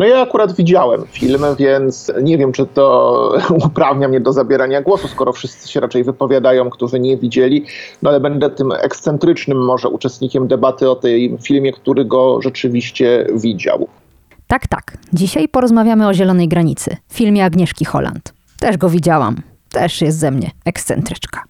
No ja akurat widziałem film, więc nie wiem, czy to uprawnia mnie do zabierania głosu, skoro wszyscy się raczej wypowiadają, którzy nie widzieli, no ale będę tym ekscentrycznym może uczestnikiem debaty o tym filmie, który go rzeczywiście widział. Tak, tak. Dzisiaj porozmawiamy o Zielonej Granicy, filmie Agnieszki Holland. Też go widziałam. Też jest ze mnie ekscentryczka.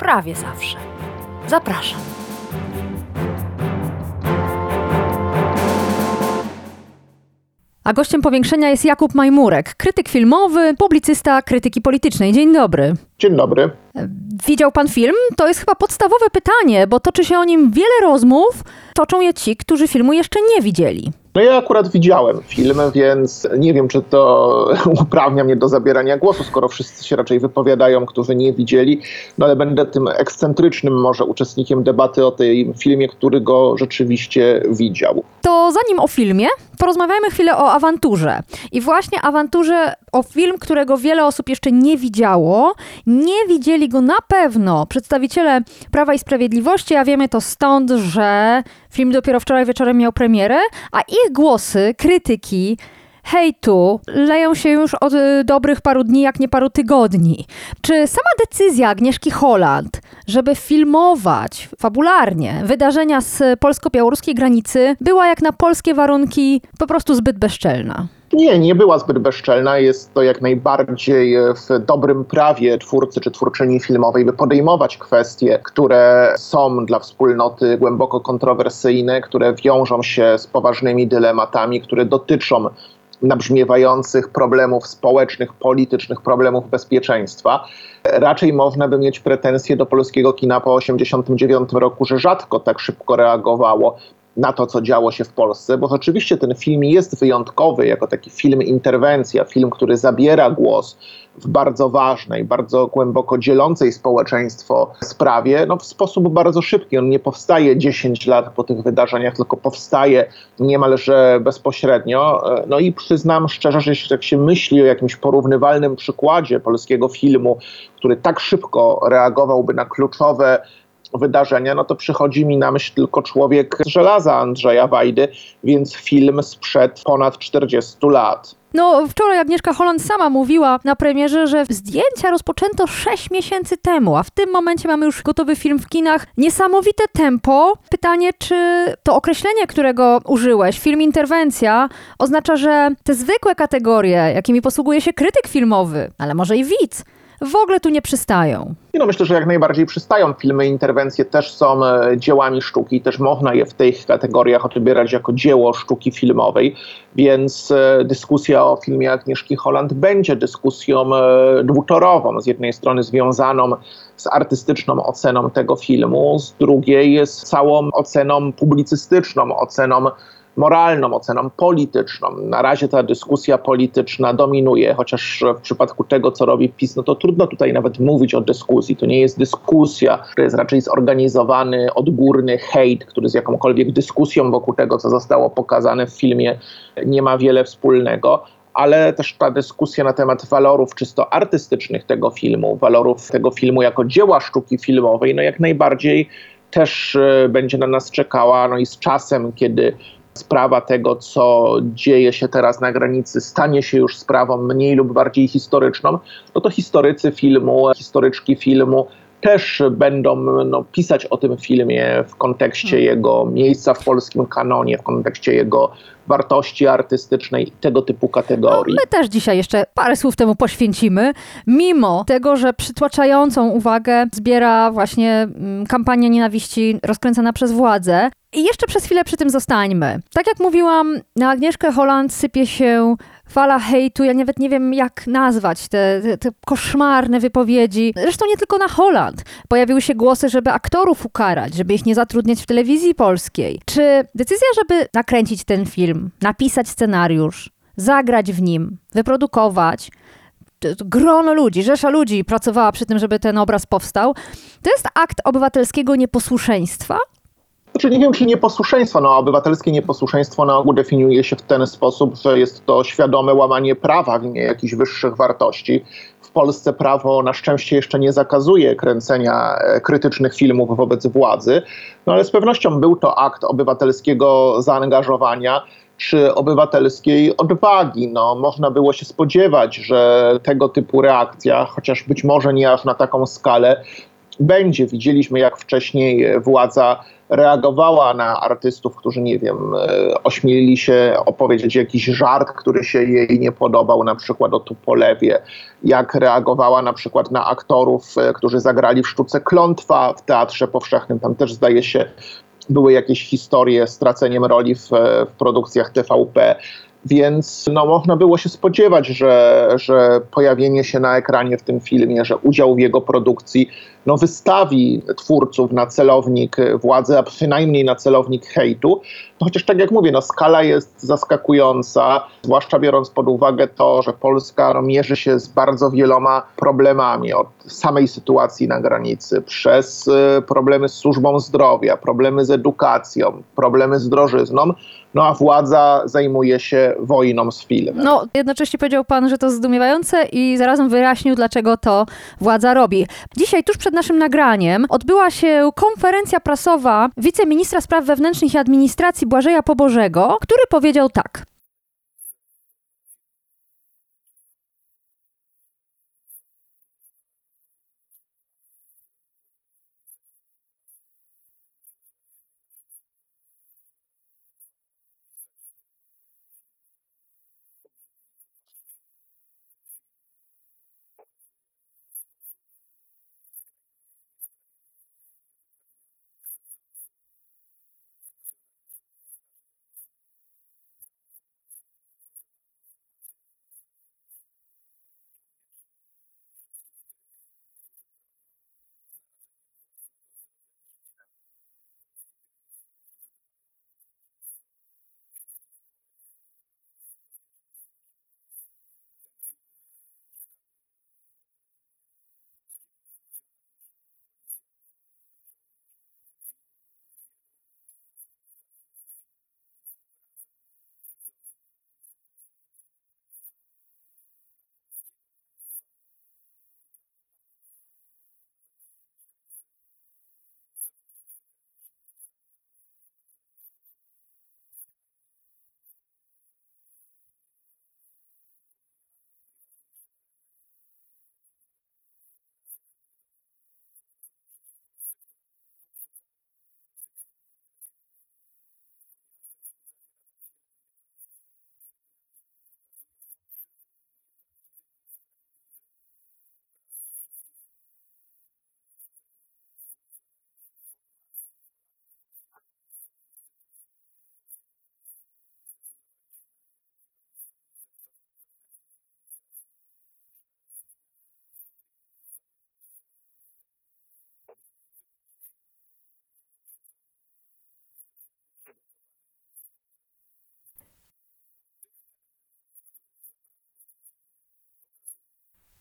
prawie zawsze. Zapraszam. A gościem powiększenia jest Jakub Majmurek, krytyk filmowy, publicysta krytyki politycznej. Dzień dobry. Dzień dobry. Widział pan film? To jest chyba podstawowe pytanie, bo toczy się o nim wiele rozmów. Toczą je ci, którzy filmu jeszcze nie widzieli. No ja akurat widziałem film, więc nie wiem, czy to uprawnia mnie do zabierania głosu, skoro wszyscy się raczej wypowiadają, którzy nie widzieli, no ale będę tym ekscentrycznym może uczestnikiem debaty o tym filmie, który go rzeczywiście widział. To zanim o filmie, porozmawiajmy chwilę o awanturze. I właśnie awanturze o film, którego wiele osób jeszcze nie widziało. Nie widzieli go na pewno przedstawiciele Prawa i Sprawiedliwości, a wiemy to stąd, że film dopiero wczoraj wieczorem miał premierę, a ich głosy, krytyki, hejtu leją się już od y, dobrych paru dni, jak nie paru tygodni. Czy sama decyzja Agnieszki Holland, żeby filmować fabularnie wydarzenia z polsko-białoruskiej granicy, była jak na polskie warunki po prostu zbyt bezczelna? Nie, nie była zbyt bezczelna. Jest to jak najbardziej w dobrym prawie twórcy czy twórczyni filmowej, by podejmować kwestie, które są dla wspólnoty głęboko kontrowersyjne, które wiążą się z poważnymi dylematami, które dotyczą nabrzmiewających problemów społecznych, politycznych, problemów bezpieczeństwa. Raczej można by mieć pretensje do polskiego kina po 1989 roku, że rzadko tak szybko reagowało na to, co działo się w Polsce, bo rzeczywiście ten film jest wyjątkowy jako taki film interwencja, film, który zabiera głos w bardzo ważnej, bardzo głęboko dzielącej społeczeństwo sprawie, no w sposób bardzo szybki. On nie powstaje 10 lat po tych wydarzeniach, tylko powstaje niemalże bezpośrednio. No i przyznam szczerze, że jeśli tak się myśli o jakimś porównywalnym przykładzie polskiego filmu, który tak szybko reagowałby na kluczowe wydarzenia, no to przychodzi mi na myśl tylko człowiek z żelaza Andrzeja Wajdy, więc film sprzed ponad 40 lat. No, wczoraj Agnieszka Holland sama mówiła na premierze, że zdjęcia rozpoczęto 6 miesięcy temu, a w tym momencie mamy już gotowy film w kinach. Niesamowite tempo. Pytanie, czy to określenie, którego użyłeś, film interwencja, oznacza, że te zwykłe kategorie, jakimi posługuje się krytyk filmowy, ale może i widz, w ogóle tu nie przystają. No myślę, że jak najbardziej przystają. Filmy interwencje też są e, dziełami sztuki, też można je w tych kategoriach odbierać jako dzieło sztuki filmowej, więc e, dyskusja o filmie Agnieszki Holland będzie dyskusją e, dwutorową. Z jednej strony związaną z artystyczną oceną tego filmu, z drugiej z całą oceną publicystyczną, oceną moralną, oceną polityczną. Na razie ta dyskusja polityczna dominuje, chociaż w przypadku tego, co robi PiS, no to trudno tutaj nawet mówić o dyskusji. To nie jest dyskusja, to jest raczej zorganizowany, odgórny hejt, który z jakąkolwiek dyskusją wokół tego, co zostało pokazane w filmie, nie ma wiele wspólnego ale też ta dyskusja na temat walorów czysto artystycznych tego filmu, walorów tego filmu jako dzieła sztuki filmowej, no jak najbardziej też e, będzie na nas czekała, no i z czasem, kiedy sprawa tego, co dzieje się teraz na granicy, stanie się już sprawą mniej lub bardziej historyczną, no to historycy filmu, historyczki filmu też będą no, pisać o tym filmie w kontekście hmm. jego miejsca w polskim kanonie, w kontekście jego wartości artystycznej i tego typu kategorii. No, my też dzisiaj jeszcze parę słów temu poświęcimy, mimo tego, że przytłaczającą uwagę zbiera właśnie mm, kampania nienawiści rozkręcana przez władzę. I jeszcze przez chwilę przy tym zostańmy. Tak jak mówiłam, na Agnieszkę Holland sypie się fala hejtu, ja nawet nie wiem jak nazwać te, te, te, koszmarne wypowiedzi. Zresztą nie tylko na Holland. Pojawiły się głosy, żeby aktorów ukarać, żeby ich nie zatrudniać w telewizji polskiej. Czy decyzja, żeby nakręcić ten film, napisać scenariusz, zagrać w nim, wyprodukować, grono ludzi, rzesza ludzi pracowała przy tym, żeby ten obraz powstał. To jest akt obywatelskiego nieposłuszeństwa? Znaczy nie wiem, czy nieposłuszeństwo, no obywatelskie nieposłuszeństwo na ogół definiuje się w ten sposób, że jest to świadome łamanie prawa w imię jakichś wyższych wartości. W Polsce prawo na szczęście jeszcze nie zakazuje kręcenia e, krytycznych filmów wobec władzy, no ale z pewnością był to akt obywatelskiego zaangażowania czy obywatelskiej odwagi. No, można było się spodziewać, że tego typu reakcja, chociaż być może nie aż na taką skalę, będzie. Widzieliśmy, jak wcześniej władza reagowała na artystów, którzy, nie wiem, e, ośmielili się opowiedzieć jakiś żart, który się jej nie podobał, na przykład o Tupolewie, jak reagowała na przykład na aktorów, e, którzy zagrali w sztuce Klątwa w Teatrze Powszechnym. Tam też zdaje się były jakieś historie z traceniem roli w, w produkcjach TVP. Więc no, można było się spodziewać, że, że pojawienie się na ekranie w tym filmie, że udział w jego produkcji no, wystawi twórców na celownik władzy, a przynajmniej na celownik hejtu. No, chociaż tak jak mówię, no, skala jest zaskakująca, zwłaszcza biorąc pod uwagę to, że Polska no, mierzy się z bardzo wieloma problemami, od samej sytuacji na granicy, przez y, problemy z służbą zdrowia, problemy z edukacją, problemy z drożyzną no a władza zajmuje się wojną z filmem. No, jednocześnie powiedział pan, że to zdumiewające i zarazem wyjaśnił, dlaczego to władza robi. Dzisiaj, tuż przed naszym nagraniem, odbyła się konferencja prasowa wiceministra spraw wewnętrznych i administracji Błażeja Pobożego, który powiedział tak.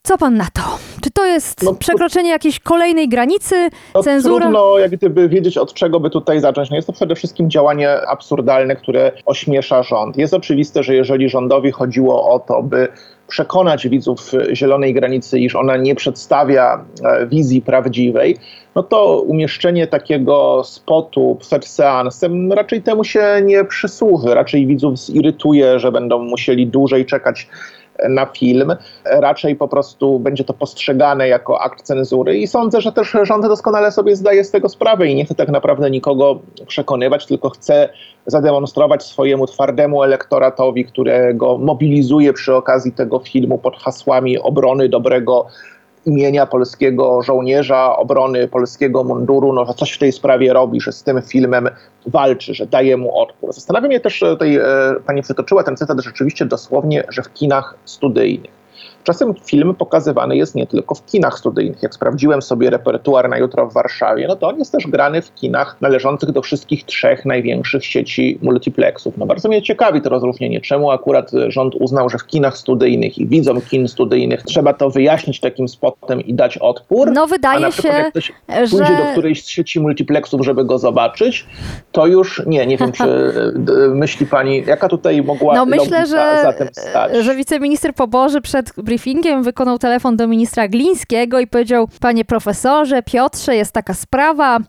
Co pan na to? Czy to jest no, przekroczenie jakiejś kolejnej granicy, no, cenzura? Trudno jak gdyby wiedzieć, od czego by tutaj zacząć. No jest to przede wszystkim działanie absurdalne, które ośmiesza rząd. Jest oczywiste, że jeżeli rządowi chodziło o to, by przekonać widzów Zielonej Granicy, iż ona nie przedstawia e, wizji prawdziwej, no to umieszczenie takiego spotu przed seansem raczej temu się nie przysłuży. Raczej widzów zirytuje, że będą musieli dłużej czekać na film. Raczej po prostu będzie to postrzegane jako akt cenzury i sądzę, że też rząd doskonale sobie zdaje z tego sprawę i nie chce tak naprawdę nikogo przekonywać, tylko chce zademonstrować swojemu twardemu elektoratowi, którego mobilizuje przy okazji tego filmu pod hasłami obrony dobrego imienia polskiego żołnierza, obrony polskiego munduru, no, że coś w tej sprawie robi, że z tym filmem walczy, że daje mu odpór. Zastanawia mnie też, tutaj e, pani przytoczyła ten cytat rzeczywiście dosłownie, że w kinach studyjnych. Czasem film pokazywany jest nie tylko w kinach studyjnych. Jak sprawdziłem sobie repertuar na jutro w Warszawie, no to on jest też grany w kinach należących do wszystkich trzech największych sieci multiplexów. No bardzo mnie ciekawi to rozróżnienie. Czemu akurat rząd uznał, że w kinach studyjnych i widzom kin studyjnych trzeba to wyjaśnić takim spotem i dać odpór? No wydaje się, jak ktoś że... pójdzie do którejś z sieci multiplexów, żeby go zobaczyć, to już nie, nie wiem, czy myśli pani, jaka tutaj mogła No myślę, że, za tym stać? że wiceminister Poboży przed briefingiem wykonał telefon do ministra Glińskiego i powiedział, panie profesorze, Piotrze, jest taka sprawa,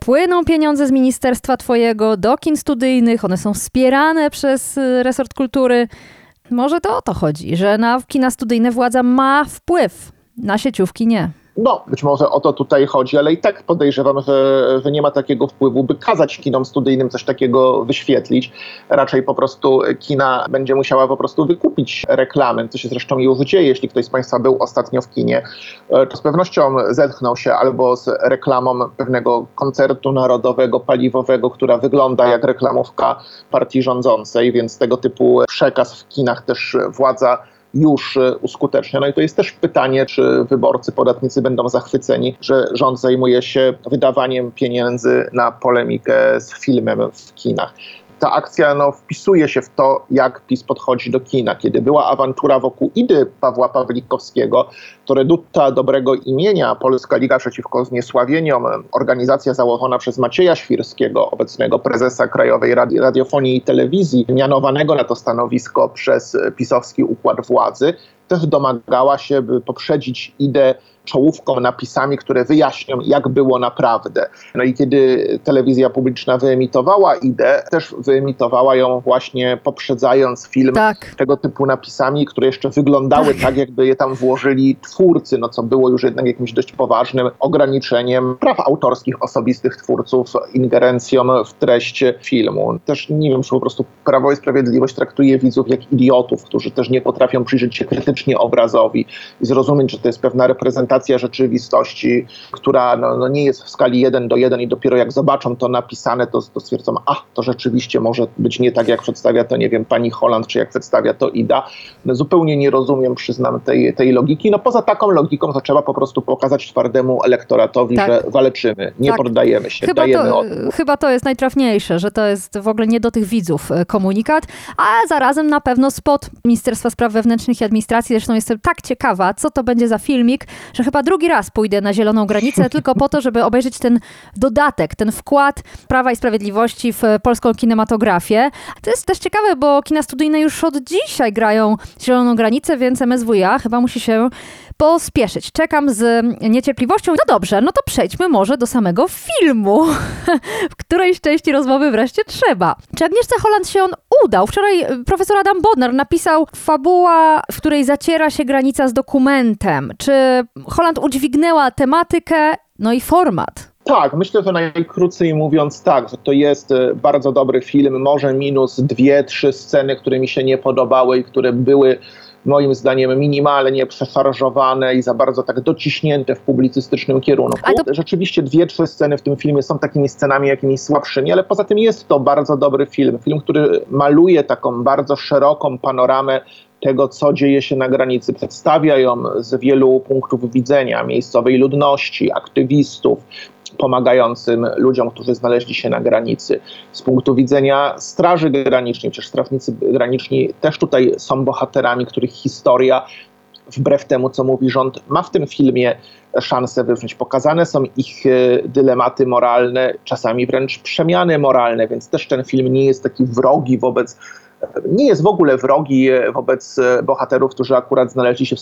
płyną pieniądze z ministerstwa twojego do kin studyjnych, one są wspierane przez y, resort kultury. Może to o to chodzi, że na kina studyjne władza ma wpływ, na sieciówki nie. No, być może o to tutaj chodzi, ale i tak podejrzewam, że, że nie ma takiego wpływu, by kazać kinom studyjnym coś takiego wyświetlić. Raczej po prostu kina będzie musiała po prostu wykupić reklamy, co się zresztą już dzieje. Jeśli ktoś z Państwa był ostatnio w kinie, e, to z pewnością zetknął się albo z reklamą pewnego koncertu narodowego, paliwowego, która wygląda jak reklamówka partii rządzącej, więc tego typu przekaz w kinach też władza już e, uskutecznia. No i to jest też pytanie, czy wyborcy, podatnicy będą zachwyceni, że rząd zajmuje się wydawaniem pieniędzy na polemikę z filmem w kinach ta akcja no, wpisuje się w to, jak PiS podchodzi do kina. Kiedy była awantura wokół idy Pawła Pawlikowskiego, to reduta dobrego imienia Polska Liga Przeciwko Zniesławieniom, organizacja założona przez Macieja Świrskiego, obecnego prezesa Krajowej Radi Radiofonii i Telewizji, mianowanego na to stanowisko przez pisowski układ władzy, też domagała się, by poprzedzić ideę czołówką, napisami, które wyjaśnią, jak było naprawdę. No i kiedy telewizja publiczna wyemitowała ideę, też wyemitowała ją właśnie poprzedzając film Tak. tego typu napisami, które jeszcze wyglądały tak, jakby je tam włożyli twórcy, no co było już jednak jakimś dość poważnym ograniczeniem praw autorskich osobistych twórców, ingerencją w treść filmu. Też nie wiem, czy po prostu Prawo i Sprawiedliwość traktuje widzów jak idiotów, którzy też nie potrafią przyjrzeć się krytycznie obrazowi i zrozumieć, że to jest pewna reprezentacja rzeczywistości, która no, no nie jest w skali 1 do 1 i dopiero jak zobaczą to napisane, to, to stwierdzą, a to rzeczywiście może być nie tak, jak przedstawia to, nie wiem, pani Holland, czy jak przedstawia to Ida. No, zupełnie nie rozumiem, przyznam, tej, tej logiki. No poza taką logiką to trzeba po prostu pokazać twardemu elektoratowi, Tak. że walczymy, nie Tak. poddajemy się, Chyba dajemy to, odpór. chyba to jest najtrafniejsze, że to jest w ogóle nie do tych widzów e, komunikat, a zarazem na pewno spot Ministerstwa Spraw Wewnętrznych i Administracji. Zresztą jestem tak ciekawa, co to będzie za filmik, że chyba drugi raz pójdę na zieloną granicę tylko po to, żeby obejrzeć ten dodatek, ten wkład Prawa i Sprawiedliwości w polską kinematografię. To jest też ciekawe, bo kina studyjne już od dzisiaj grają zieloną granicę, więc MSWiA chyba musi się pospieszyć. Czekam z niecierpliwością. No dobrze, no to przejdźmy może do samego filmu, w której części rozmowy wreszcie trzeba. Czy Agnieszce Holland się on udał? Wczoraj y, profesor Adam Bodnar napisał fabuła, w której zaciera się granica z dokumentem. Czy Holland udźwignęła tematykę, no i format? Tak, myślę, że najkrócej mówiąc tak, że to jest e, bardzo dobry film, może minus dwie, trzy sceny, które mi się nie podobały i które były moim zdaniem minimalnie przeszarżowane i za bardzo tak dociśnięte w publicystycznym kierunku. To- Rzeczywiście dwie, trzy sceny w tym filmie są takimi scenami jakimiś słabszymi, ale poza tym jest to bardzo dobry film. Film, który maluje taką bardzo szeroką panoramę tego, co dzieje się na granicy. Przedstawia ją z wielu punktów widzenia miejscowej ludności, aktywistów, pomagającym ludziom, którzy znaleźli się na granicy. Z punktu widzenia Straży Granicznej, przecież strażnicy graniczni też tutaj są bohaterami, których historia, wbrew temu, co mówi rząd, ma w tym filmie szansę wybrzmieć. Pokazane są ich e, dylematy moralne, czasami wręcz przemiany moralne, więc też ten film nie jest taki wrogi wobec nie jest w ogóle wrogi e, wobec e, bohaterów, którzy akurat znaleźli się w,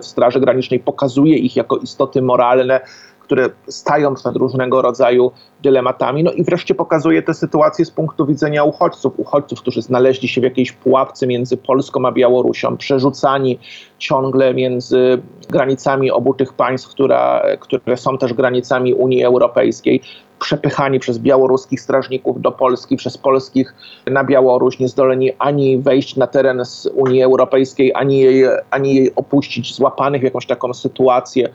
w Straży Granicznej, pokazuje ich jako istoty moralne, które stają przed różnego rodzaju dylematami. No i wreszcie pokazuje tę sytuację z punktu widzenia uchodźców. Uchodźców, którzy znaleźli się w jakiejś pułapce między Polską a Białorusią, przerzucani ciągle między granicami obu tych państw, która, które są też granicami Unii Europejskiej przepychani przez białoruskich strażników do Polski, przez polskich na Białoruś, nie zdoleni ani wejść na teren z Unii Europejskiej, ani jej, ani jej opuścić, złapanych w jakąś taką sytuację,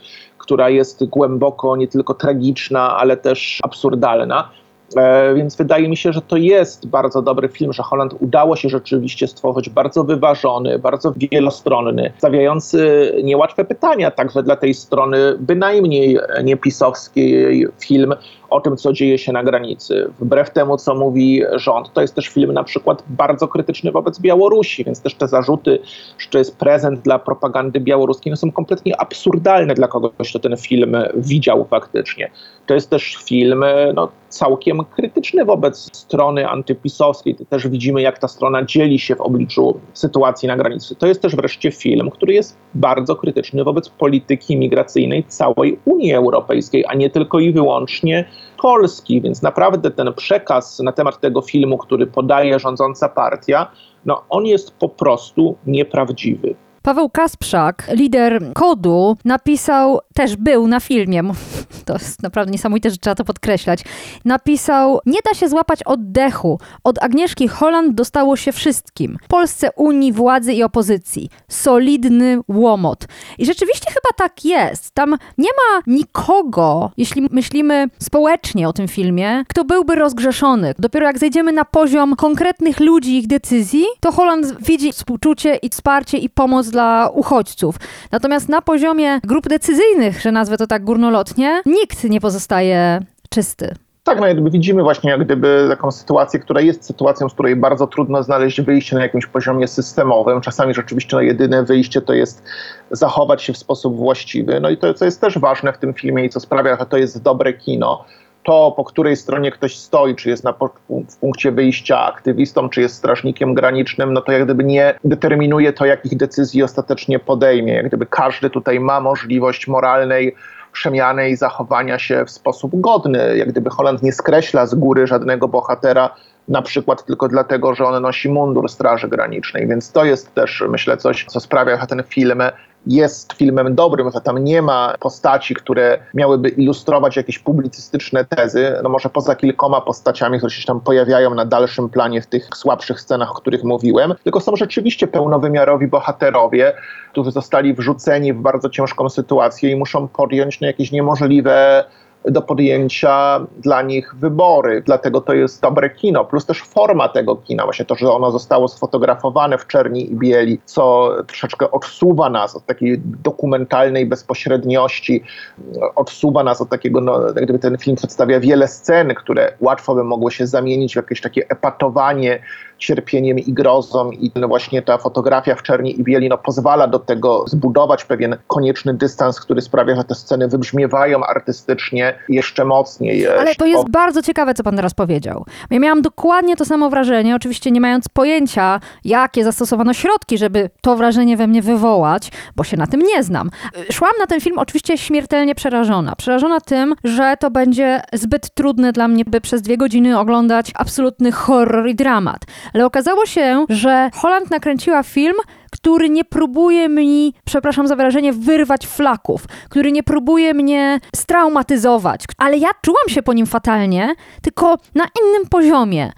która jest głęboko nie tylko tragiczna, ale też absurdalna. E, więc wydaje mi się, że to jest bardzo dobry film, że Holland udało się rzeczywiście stworzyć bardzo wyważony, bardzo wielostronny, stawiający niełatwe pytania także dla tej strony bynajmniej niepisowskiej film o tym, co dzieje się na granicy. Wbrew temu, co mówi rząd, to jest też film na przykład bardzo krytyczny wobec Białorusi, więc też te zarzuty, że to jest prezent dla propagandy białoruskiej, no są kompletnie absurdalne dla kogoś, kto ten film widział faktycznie. To jest też film no, całkiem krytyczny wobec strony antypisowskiej. Też widzimy, jak ta strona dzieli się w obliczu sytuacji na granicy. To jest też wreszcie film, który jest bardzo krytyczny wobec polityki migracyjnej całej Unii Europejskiej, a nie tylko i wyłącznie Polski, więc naprawdę ten przekaz na temat tego filmu, który podaje rządząca partia, no on jest po prostu nieprawdziwy. Paweł Kasprzak, lider kodu, napisał, też był na filmie, to jest naprawdę niesamowite, że trzeba to podkreślać, napisał, nie da się złapać oddechu. Od Agnieszki Holland dostało się wszystkim. Polsce Unii, władzy i opozycji. Solidny łomot. I rzeczywiście chyba tak jest. Tam nie ma nikogo, jeśli myślimy społecznie o tym filmie, kto byłby rozgrzeszony. Dopiero jak zejdziemy na poziom konkretnych ludzi ich decyzji, to Holland widzi współczucie i wsparcie i pomoc dla uchodźców. Natomiast na poziomie grup decyzyjnych, że nazwę to tak górnolotnie, nikt nie pozostaje czysty. Tak, no jakby widzimy właśnie jak gdyby taką sytuację, która jest sytuacją, z której bardzo trudno znaleźć wyjście na jakimś poziomie systemowym. Czasami rzeczywiście no, jedyne wyjście to jest zachować się w sposób właściwy. No i to, co jest też ważne w tym filmie i co sprawia, że to jest dobre kino, to, po której stronie ktoś stoi, czy jest na, w punkcie wyjścia aktywistą, czy jest strażnikiem granicznym, no to jak gdyby nie determinuje to, jakich decyzji ostatecznie podejmie. Jak gdyby każdy tutaj ma możliwość moralnej przemiany i zachowania się w sposób godny. Jak gdyby Holand nie skreśla z góry żadnego bohatera, na przykład tylko dlatego, że on nosi mundur Straży Granicznej. Więc to jest też, myślę, coś, co sprawia, że ten film jest filmem dobrym, że tam nie ma postaci, które miałyby ilustrować jakieś publicystyczne tezy, no może poza kilkoma postaciami, które się tam pojawiają na dalszym planie w tych słabszych scenach, o których mówiłem, tylko są rzeczywiście pełnowymiarowi bohaterowie, którzy zostali wrzuceni w bardzo ciężką sytuację i muszą podjąć no, jakieś niemożliwe do podjęcia dla nich wybory. Dlatego to jest dobre kino, plus też forma tego kina, właśnie to, że ono zostało sfotografowane w czerni i bieli, co troszeczkę odsuwa nas od takiej dokumentalnej bezpośredniości, odsuwa nas od takiego, no, gdyby ten film przedstawia wiele scen, które łatwo by mogły się zamienić w jakieś takie epatowanie cierpieniem i grozą i no właśnie ta fotografia w czerni i bieli no, pozwala do tego zbudować pewien konieczny dystans, który sprawia, że te sceny wybrzmiewają artystycznie jeszcze mocniej. Ale to jest bardzo ciekawe, co pan teraz powiedział. Ja miałam dokładnie to samo wrażenie, oczywiście nie mając pojęcia, jakie zastosowano środki, żeby to wrażenie we mnie wywołać, bo się na tym nie znam. Szłam na ten film oczywiście śmiertelnie przerażona. Przerażona tym, że to będzie zbyt trudne dla mnie, by przez dwie godziny oglądać absolutny horror i dramat. Ale okazało się, że Holland nakręciła film, który nie próbuje mi, przepraszam za wyrażenie, wyrwać flaków, który nie próbuje mnie straumatyzować, ale ja czułam się po nim fatalnie, tylko na innym poziomie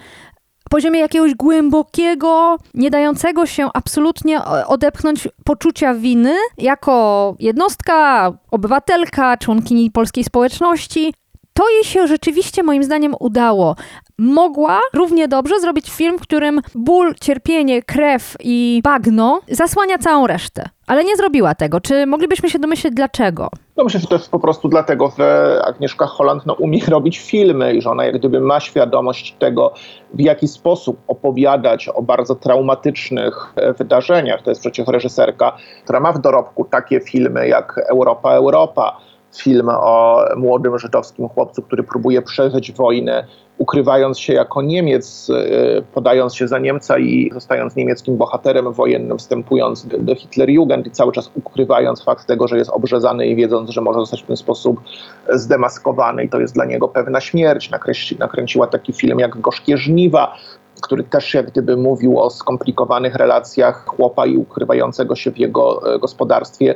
poziomie jakiegoś głębokiego, nie dającego się absolutnie odepchnąć poczucia winy jako jednostka, obywatelka, członkini polskiej społeczności. To jej się rzeczywiście moim zdaniem udało, mogła równie dobrze zrobić film, w którym ból, cierpienie, krew i bagno zasłania całą resztę. Ale nie zrobiła tego. Czy moglibyśmy się domyśleć dlaczego? No myślę, że to jest po prostu dlatego, że Agnieszka Holland no, umie robić filmy i że ona jak gdyby ma świadomość tego, w jaki sposób opowiadać o bardzo traumatycznych e, wydarzeniach. To jest przecież reżyserka, która ma w dorobku takie filmy jak Europa, Europa, film o młodym żydowskim chłopcu, który próbuje przeżyć wojnę, ukrywając się jako Niemiec, e, podając się za Niemca i zostając niemieckim bohaterem wojennym, wstępując do Hitlerjugend i cały czas ukrywając fakt tego, że jest obrzezany i wiedząc, że może zostać w ten sposób zdemaskowany i to jest dla niego pewna śmierć. Nakręci, nakręciła taki film jak Gorzkie Żniwa, który też jak gdyby mówił o skomplikowanych relacjach chłopa i ukrywającego się w jego e, gospodarstwie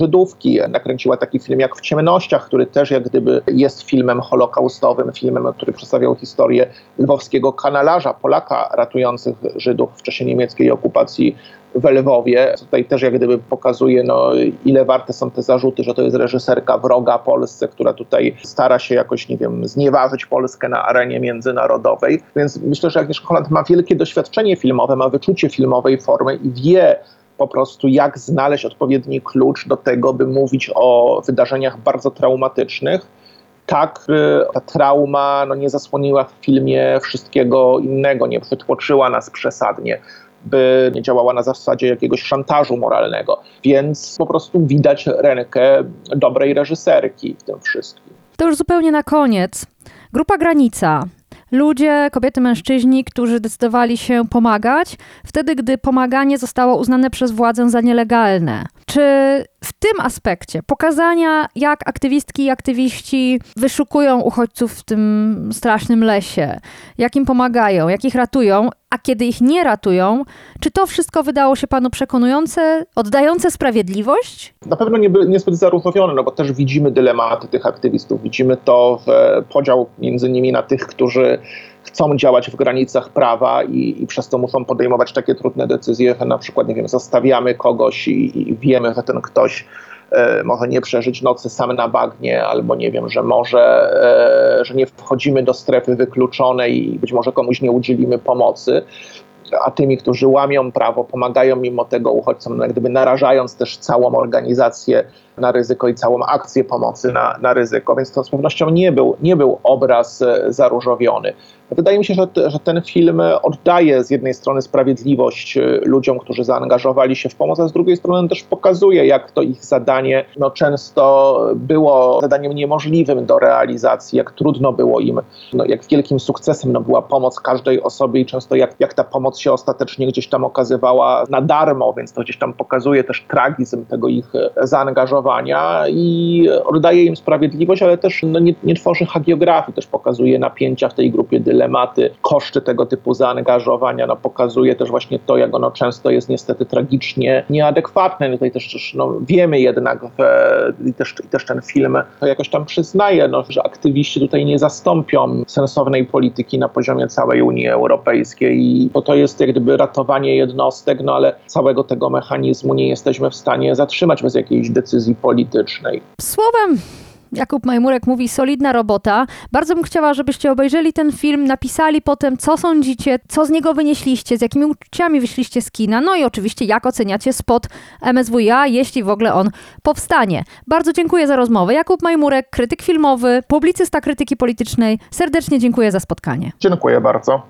Żydówki. Nakręciła taki film jak W ciemnościach, który też jak gdyby jest filmem holokaustowym, filmem, który przedstawiał historię lwowskiego kanalarza, Polaka ratujących Żydów w czasie niemieckiej okupacji w Lwowie. Tutaj też jak gdyby pokazuje, no, ile warte są te zarzuty, że to jest reżyserka wroga Polsce, która tutaj stara się jakoś, nie wiem, znieważyć Polskę na arenie międzynarodowej. Więc myślę, że Agnieszka Holland ma wielkie doświadczenie filmowe, ma wyczucie filmowej formy i wie, po prostu jak znaleźć odpowiedni klucz do tego, by mówić o wydarzeniach bardzo traumatycznych, tak by ta trauma no, nie zasłoniła w filmie wszystkiego innego, nie przytłoczyła nas przesadnie by nie działała na zasadzie jakiegoś szantażu moralnego. Więc po prostu widać rękę dobrej reżyserki w tym wszystkim. To już zupełnie na koniec. Grupa Granica ludzie, kobiety, mężczyźni, którzy decydowali się pomagać, wtedy gdy pomaganie zostało uznane przez władzę za nielegalne. Czy w tym aspekcie pokazania, jak aktywistki i aktywiści wyszukują uchodźców w tym strasznym lesie, jak im pomagają, jak ich ratują, a kiedy ich nie ratują, czy to wszystko wydało się panu przekonujące, oddające sprawiedliwość? Na pewno nie, niezbyt zaróżowione, no bo też widzimy dylematy tych aktywistów. Widzimy to w podział między nimi na tych, którzy chcą działać w granicach prawa i, i, przez to muszą podejmować takie trudne decyzje, że na przykład, nie wiem, zostawiamy kogoś i, i wiemy, że ten ktoś e, może nie przeżyć nocy sam na bagnie, albo nie wiem, że może, e, że nie wchodzimy do strefy wykluczonej i być może komuś nie udzielimy pomocy. A tymi, którzy łamią prawo, pomagają mimo tego uchodźcom, no gdyby narażając też całą organizację na ryzyko i całą akcję pomocy na, na ryzyko, więc to z pewnością nie był, nie był obraz e, zaróżowiony. Wydaje mi się, że, że ten film oddaje z jednej strony sprawiedliwość e, ludziom, którzy zaangażowali się w pomoc, a z drugiej strony też pokazuje, jak to ich zadanie no, często było zadaniem niemożliwym do realizacji, jak trudno było im, no, jak wielkim sukcesem no, była pomoc każdej osobie i często jak, jak ta pomoc się ostatecznie gdzieś tam okazywała na darmo, więc to gdzieś tam pokazuje też tragizm tego ich e, zaangażowania i oddaje im sprawiedliwość, ale też no, nie, nie tworzy hagiografii, też pokazuje napięcia w tej grupie dylematy, koszty tego typu zaangażowania, no, pokazuje też właśnie to, jak ono często jest niestety tragicznie nieadekwatne. No, tutaj też no, wiemy jednak, że, i, też, i też ten film to jakoś tam przyznaje, no, że aktywiści tutaj nie zastąpią sensownej polityki na poziomie całej Unii Europejskiej to, to jest jak gdyby ratowanie jednostek, no ale całego tego mechanizmu nie jesteśmy w stanie zatrzymać bez jakiejś decyzji politycznej. Słowem, Jakub Majmurek mówi solidna robota. Bardzo bym chciała, żebyście obejrzeli ten film, napisali potem, co sądzicie, co z niego wynieśliście, z jakimi uczuciami wyszliście z kina, no i oczywiście, jak oceniacie spot MSWiA, jeśli w ogóle on powstanie. Bardzo dziękuję za rozmowę. Jakub Majmurek, krytyk filmowy, publicysta krytyki politycznej. Serdecznie dziękuję za spotkanie. Dziękuję bardzo.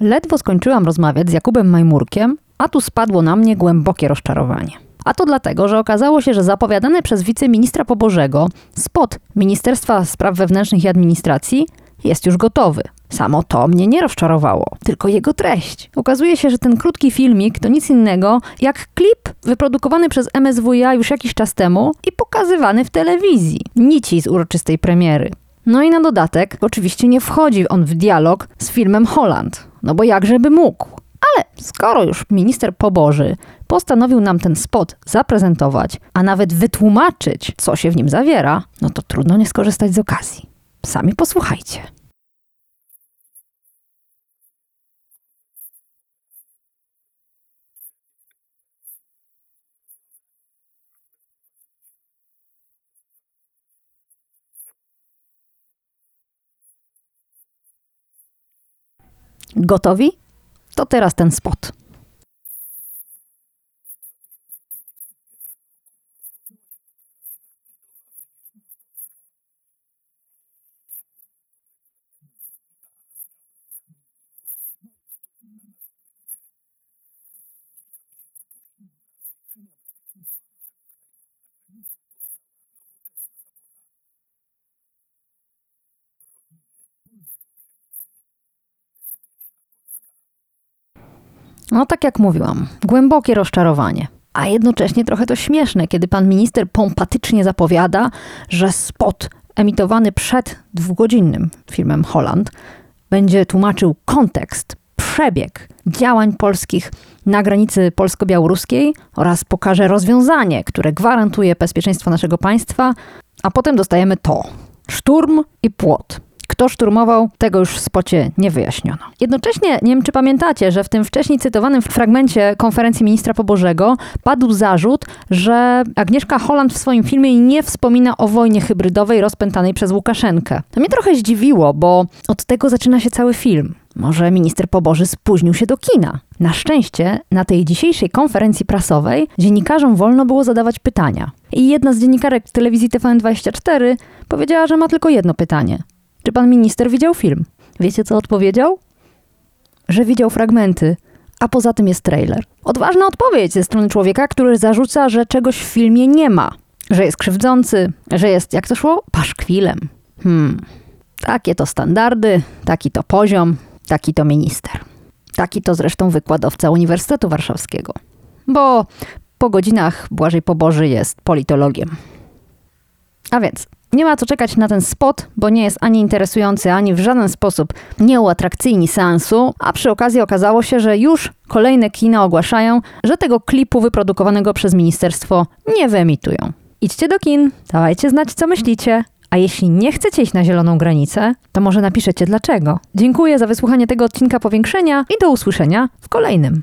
Ledwo skończyłam rozmawiać z Jakubem Majmurkiem, a tu spadło na mnie głębokie rozczarowanie. A to dlatego, że okazało się, że zapowiadany przez wiceministra Pobożego spot Ministerstwa Spraw Wewnętrznych i Administracji jest już gotowy. Samo to mnie nie rozczarowało, tylko jego treść. Okazuje się, że ten krótki filmik to nic innego jak klip wyprodukowany przez MSWiA już jakiś czas temu i pokazywany w telewizji. Nici z uroczystej premiery. No i na dodatek, oczywiście nie wchodzi on w dialog z filmem Holland, no bo jakżeby mógł. Ale skoro już minister Poboży postanowił nam ten spot zaprezentować, a nawet wytłumaczyć, co się w nim zawiera, no to trudno nie skorzystać z okazji. Sami posłuchajcie. Gotowi? To teraz ten spot. No tak jak mówiłam, głębokie rozczarowanie. A jednocześnie trochę to śmieszne, kiedy pan minister pompatycznie zapowiada, że spot emitowany przed dwugodzinnym filmem Holland będzie tłumaczył kontekst, przebieg działań polskich na granicy polsko-białoruskiej oraz pokaże rozwiązanie, które gwarantuje bezpieczeństwo naszego państwa, a potem dostajemy to: szturm i płot. Kto szturmował, tego już w spocie nie wyjaśniono. Jednocześnie, nie wiem czy pamiętacie, że w tym wcześniej cytowanym fragmencie konferencji ministra Pobożego padł zarzut, że Agnieszka Holland w swoim filmie nie wspomina o wojnie hybrydowej rozpętanej przez Łukaszenkę. To mnie trochę zdziwiło, bo od tego zaczyna się cały film. Może minister Poboży spóźnił się do kina. Na szczęście na tej dzisiejszej konferencji prasowej dziennikarzom wolno było zadawać pytania. I jedna z dziennikarek telewizji TVN24 powiedziała, że ma tylko jedno pytanie. Czy pan minister widział film? Wiecie, co odpowiedział? Że widział fragmenty, a poza tym jest trailer. Odważna odpowiedź ze strony człowieka, który zarzuca, że czegoś w filmie nie ma. Że jest krzywdzący, że jest, jak to szło, paszkwilem. Hmm, takie to standardy, taki to poziom, taki to minister. Taki to zresztą wykładowca Uniwersytetu Warszawskiego. Bo po godzinach Błażej Poboży jest politologiem. A więc nie ma co czekać na ten spot, bo nie jest ani interesujący, ani w żaden sposób nie uatrakcyjni seansu, a przy okazji okazało się, że już kolejne kina ogłaszają, że tego klipu wyprodukowanego przez ministerstwo nie wyemitują. Idźcie do kin, dawajcie znać, co myślicie, a jeśli nie chcecie iść na zieloną granicę, to może napiszecie dlaczego. Dziękuję za wysłuchanie tego odcinka powiększenia i do usłyszenia w kolejnym.